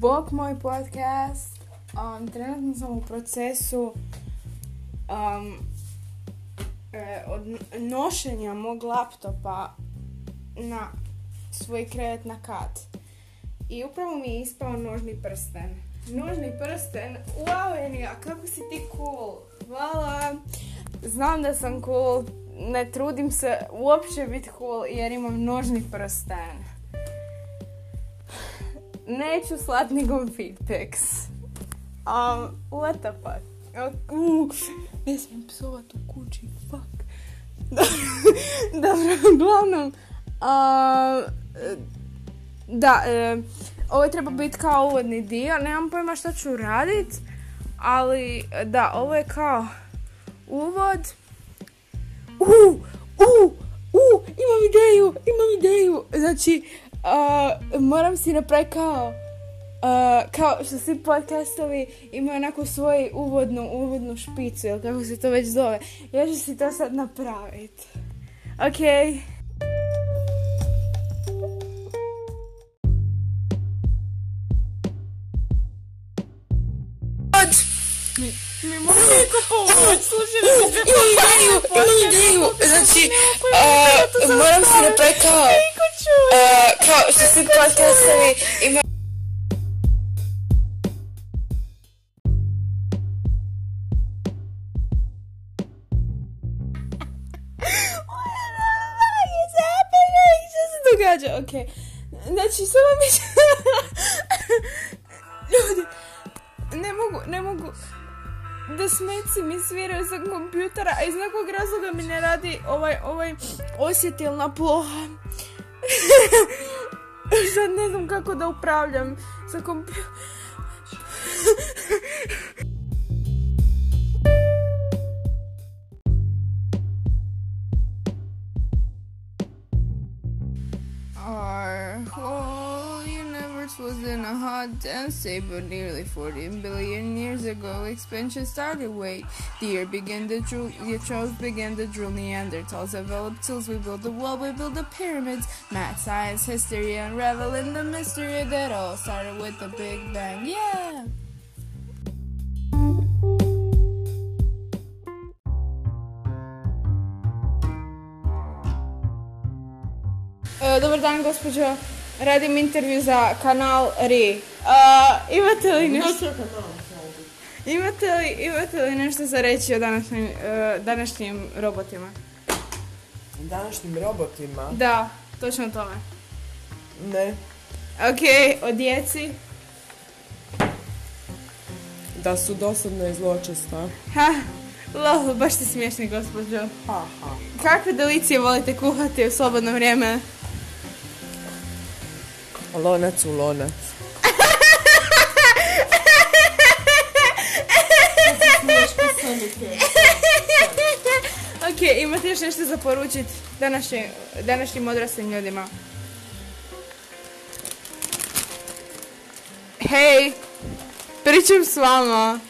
Bok moj podcast. Um, trenutno sam u procesu um, e, od nošenja mog laptopa na svoj krevet na kat. I upravo mi je ispao nožni prsten. Nožni prsten, wow Enija, kako si ti cool. Hvala. Znam da sam cool, ne trudim se uopće biti cool jer imam nožni prsten. Neću slat ni konfitex. Um, what the fuck? Uh, ne smijem psovat u kući, fuck. Dobro, uglavnom. Uh, da, e, ovo treba biti kao uvodni dio, nemam pojma što ću radit, ali da, ovo je kao uvod. U, u, u, imam ideju, imam ideju. Znači, uh, moram si napraviti kao, uh, kao što svi podcastovi imaju onako svoju uvodnu, uvodnu špicu, ili kako se to već zove. Ja ću si to sad napraviti. Ok. Mi mogu neko pomoć, slušaj da se Imam ideju, imam ideju, znači, moram si napraviti kao, kao što svi podcastovi imaju Što se događa? Ok. Znači, samo mi... Ljudi, ne mogu, ne mogu... Da smeci mi sviraju sa kompjutera, a iz nekog razloga mi ne radi ovaj, ovaj osjetilna ploha. Sad ne znam kako da upravljam sa kompjuterom. Universe was in a hot state, but nearly 14 billion years ago, expansion started. Wait, the earth began to drool, the began to drool, Neanderthals developed tools. We built the wall, we built the pyramids. Math, science, history, unraveling the mystery that all started with the Big Bang. Yeah! Eh, e, Dobar dan, gospođo. Radim intervju za kanal RI. A, imate li nešto... Imate li, imate li nešto za reći o današnjim, e, današnjim robotima? Današnjim robotima? Da, točno o tome. Ne. Ok, o djeci. Da su dosadna i zločesta. Ha, lol, baš ste smiješni, gospođo. Ha, ha. Kakve delicije volite kuhati u slobodno vrijeme? Lonac u lonac. ok, imate još nešto za poručit današnjim, odraslim ljudima? Hej, pričam s vama.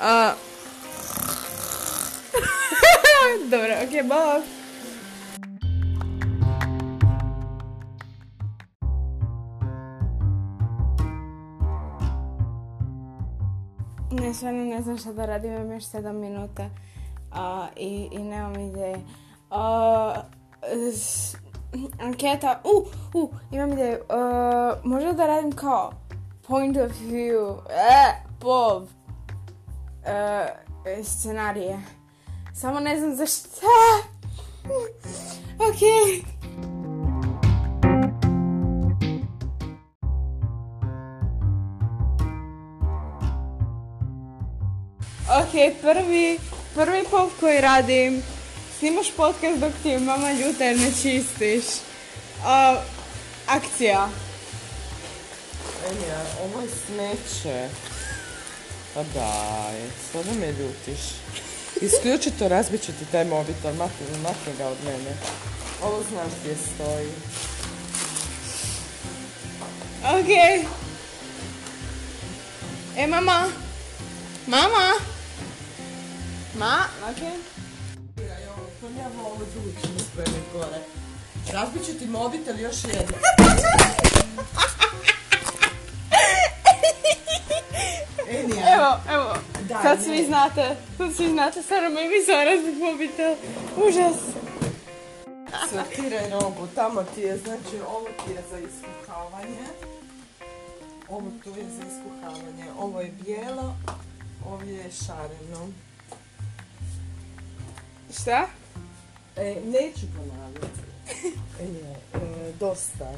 Dobro, ok, bok. Ne, stvarno ne znam šta da radim, imam još 7 minuta a, i, i nemam ideje. A, s- anketa, u, u, imam ideju. A, možda da radim kao point of view, e, pov, e, e, scenarije. Samo ne znam za šta. Ok. Ok, prvi, prvi pop koji radim, snimaš podcast dok ti je mama ljuta jer ne čistiš. A, akcija. Enija, ovo je smeće. Pa daj, sada me ljutiš. Isključi to, razbit ću ti taj mobitel, makni ga od mene. Ovo znaš gdje stoji. Ok. E, mama. Mama. Ma, ok. Ja ovo drugo ćemo spremiti gore. Razbit ću ti mobitel još jednom. Evo, evo. Daj, Sad ne. svi znate. Sad svi znate. Stvarno mi mi zarazni mobitel. Užas. Sortiraj robu, tamo ti je, znači ovo ti je za iskuhavanje. Ovo tu je za iskuhavanje. Ovo je bijelo, ovdje je šareno. Šta? E, neću ponavljati. E, e, dosta.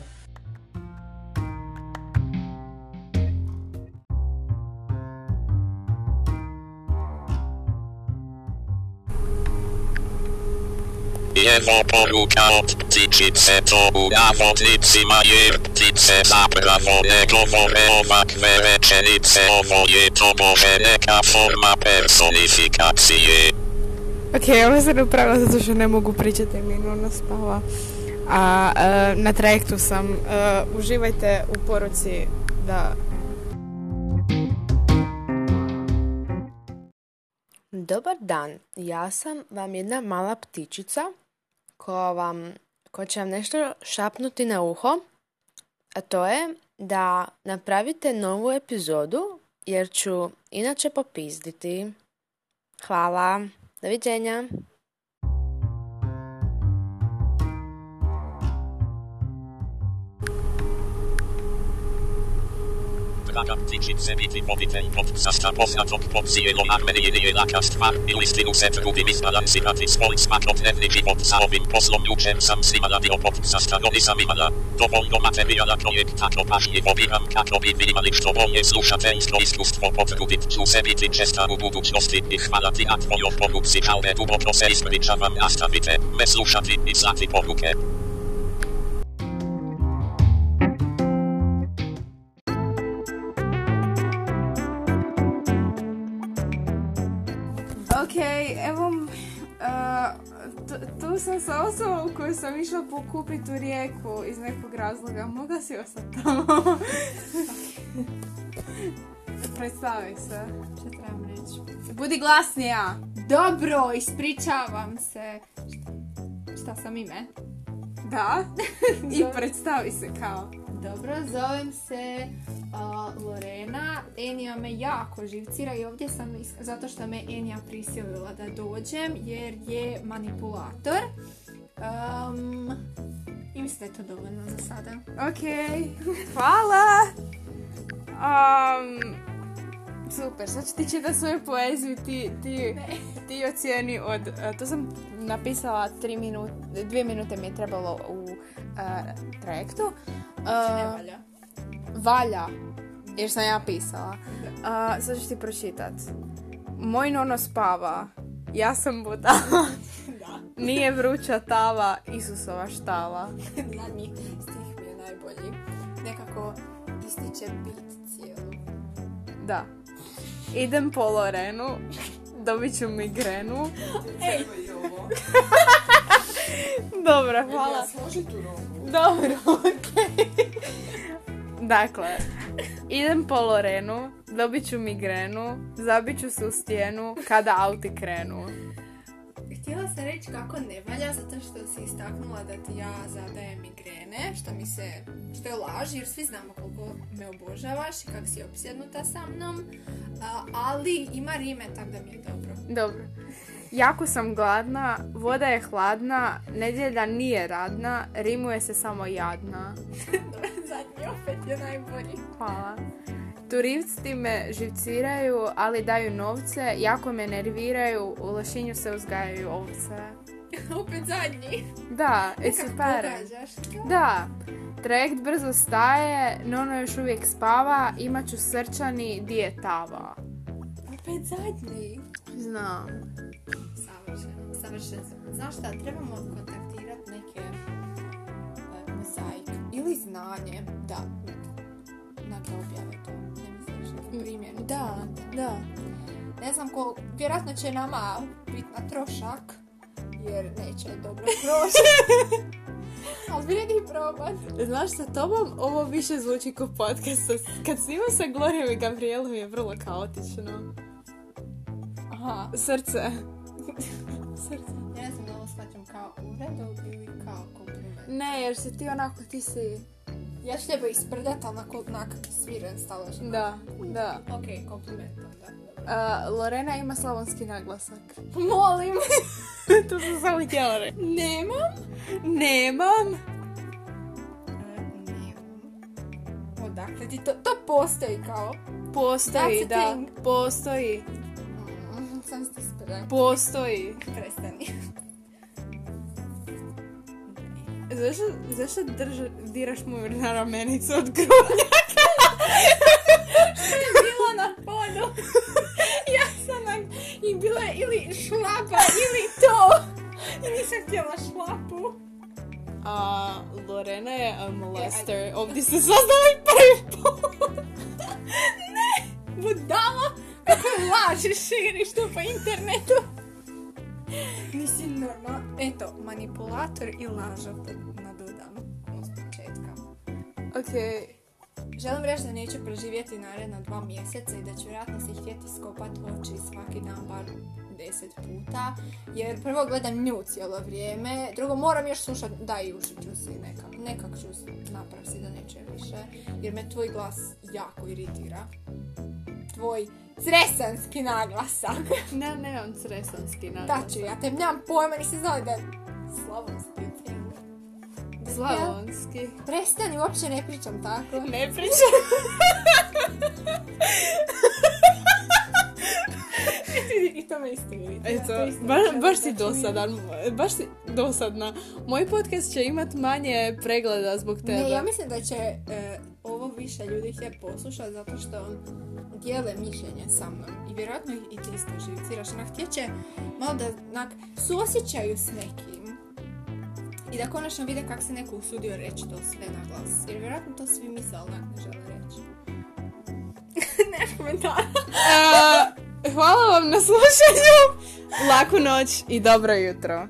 Evo poruka od ptičice to u navodnicima jer ptice zapravo ne govore ovakve rečenice ovo je to bože. Ok, ovo sam napravila zato što ne mogu pričati mi Nuno spava. A e, na trajektu sam. E, uživajte u poruci da... Dobar dan, ja sam vam jedna mala ptičica koja vam, koja će vam nešto šapnuti na uho, a to je da napravite novu epizodu jer ću inače popizditi. Hvala. Do widzenia. Ptičice biti voditelj podcasta poznatok pod cijelom Armenije nije laka stvar i listinu se trudim izbalansirati svoj svakodnevni život sa ovim poslom jučer sam snimala dio podcasta no nisam imala dovoljno materijala projekt tako pažljivo biram kako bi vi imali što bolje slušateljsko iskustvo potrudit ću se biti česta u budućnosti i hvala ti na tvojoj poruci kao ne duboko se ispričavam nastavite me slušati i slati poruke. Sa osobom koju sam išla pokupiti u rijeku iz nekog razloga. Mogla si ostati tamo? Predstavi se. Što trebam reći? Budi glasnija. Dobro, ispričavam se. Šta, šta sam ime? Da. I predstavi se kao. Dobro, zovem se Lorena. Enija me jako živcira i ovdje sam is- zato što me Enija prisilila da dođem jer je manipulator. Um, I mislim da je to dovoljno za sada. Ok, hvala. Um, super, sad ću ti čitati svoju poeziju, ti, ti, ti ocijeni od, to sam napisala tri minute, dvije minute mi je trebalo u uh, trajektu. Uh, Ne valja. valja, jer sam ja pisala. Uh, sad ću ti pročitat. Moj nono spava, ja sam budala. Nije vruća tava, Isusova štala. Zadnji stih mi je najbolji. Nekako ističe bit cijelu. Da. Idem po Lorenu, dobit ću migrenu. Ovo. Dobro, hvala. Dobro, okej. Dakle, idem po Lorenu, dobit ću migrenu, zabit ću se u stijenu kada auti krenu. Reći kako ne valja zato što si istaknula da ti ja zadajem migrene, što mi se, što je laž jer svi znamo koliko me obožavaš i kako si opsjednuta sa mnom, ali ima rime tako da mi je dobro. Dobro. Jako sam gladna, voda je hladna, nedjelja nije radna, rimuje se samo jadna. Zadnji opet je najbolji. Hvala. Turisti me živciraju, ali daju novce, jako me nerviraju, u Lošinju se uzgajaju ovce. opet zadnji. Da, i Nekak super. Da, trajekt brzo staje, Nono još uvijek spava, imat ću srčani, di je tava. Opet zadnji. Znam. Savršeno, savršeno. Znaš šta, trebamo kontaktirati neke e, mozaik ili znanje da neke objave to. Ne misliš, neki primjer. Da, da. Ne znam ko, vjerojatno će nama biti na trošak, jer neće dobro proći. Ali vrijedi probat. Znaš, sa tobom ovo više zvuči kao podcast. Kad snimam sa Glorijom i Gabrielom je vrlo kaotično. Aha, Srce. Srce. ja ne znam da ovo shvaćam kao uvredu ili kao kompliment. Ne, jer si ti onako, ti si... Ja ću tebe isprdat, ali onako onak sviren staloš. Da, da. Ok, kompliment onda. Uh, Lorena ima slavonski naglasak. Molim. to sam samo htjela reći. Nemam. Nemam. Nemam. Odakle ti to? To postoji kao. Postoji, da. thing. Postoji. Mm, Sam ste. Postoji. Prestani. Zašto, zašto drža, diraš moju ramenicu od grudnjaka? bila na podu. ja sam nam i bila je ili šlapa ili to. I nisam htjela šlapu. A Lorena je a molester. Ovdje se saznali prvi put. Budalo. Kako lažeš širiš to po internetu. Nisi normalno. Eto, manipulator i laža da nadodam od početka. Ok. Želim reći da neću preživjeti naredna dva mjeseca i da ću vjerojatno si htjeti skopat oči svaki dan bar deset puta. Jer prvo gledam nju cijelo vrijeme, drugo moram još slušat, da i ušit ću si nekak, nekak ću si- naprav si da neće više. Jer me tvoj glas jako iritira. Tvoj cresanski naglasak. Ne, nemam cresanski Da naglasak. ću, ja te nemam pojma, nisi znala da slavonski. Slavonski. Prestani, uopće ne pričam tako. Ne pričam. I to me isto. Eto, baš, da si dosadan, baš si dosadna. Moj podcast će imat manje pregleda zbog tebe. Ne, ja mislim da će e, ovo više ljudi htjeti poslušati zato što dijele mišljenje sa mnom. I vjerojatno ih i ti isto živciraš. Onak, htjeće malo da suosjećaju s nekim. I da konačno vide kako se neko usudio reći to sve na glas. Jer vjerojatno to svi misle, ali ne žele reći. Nemaš komentara. E, hvala vam na slušanju. Laku noć i dobro jutro.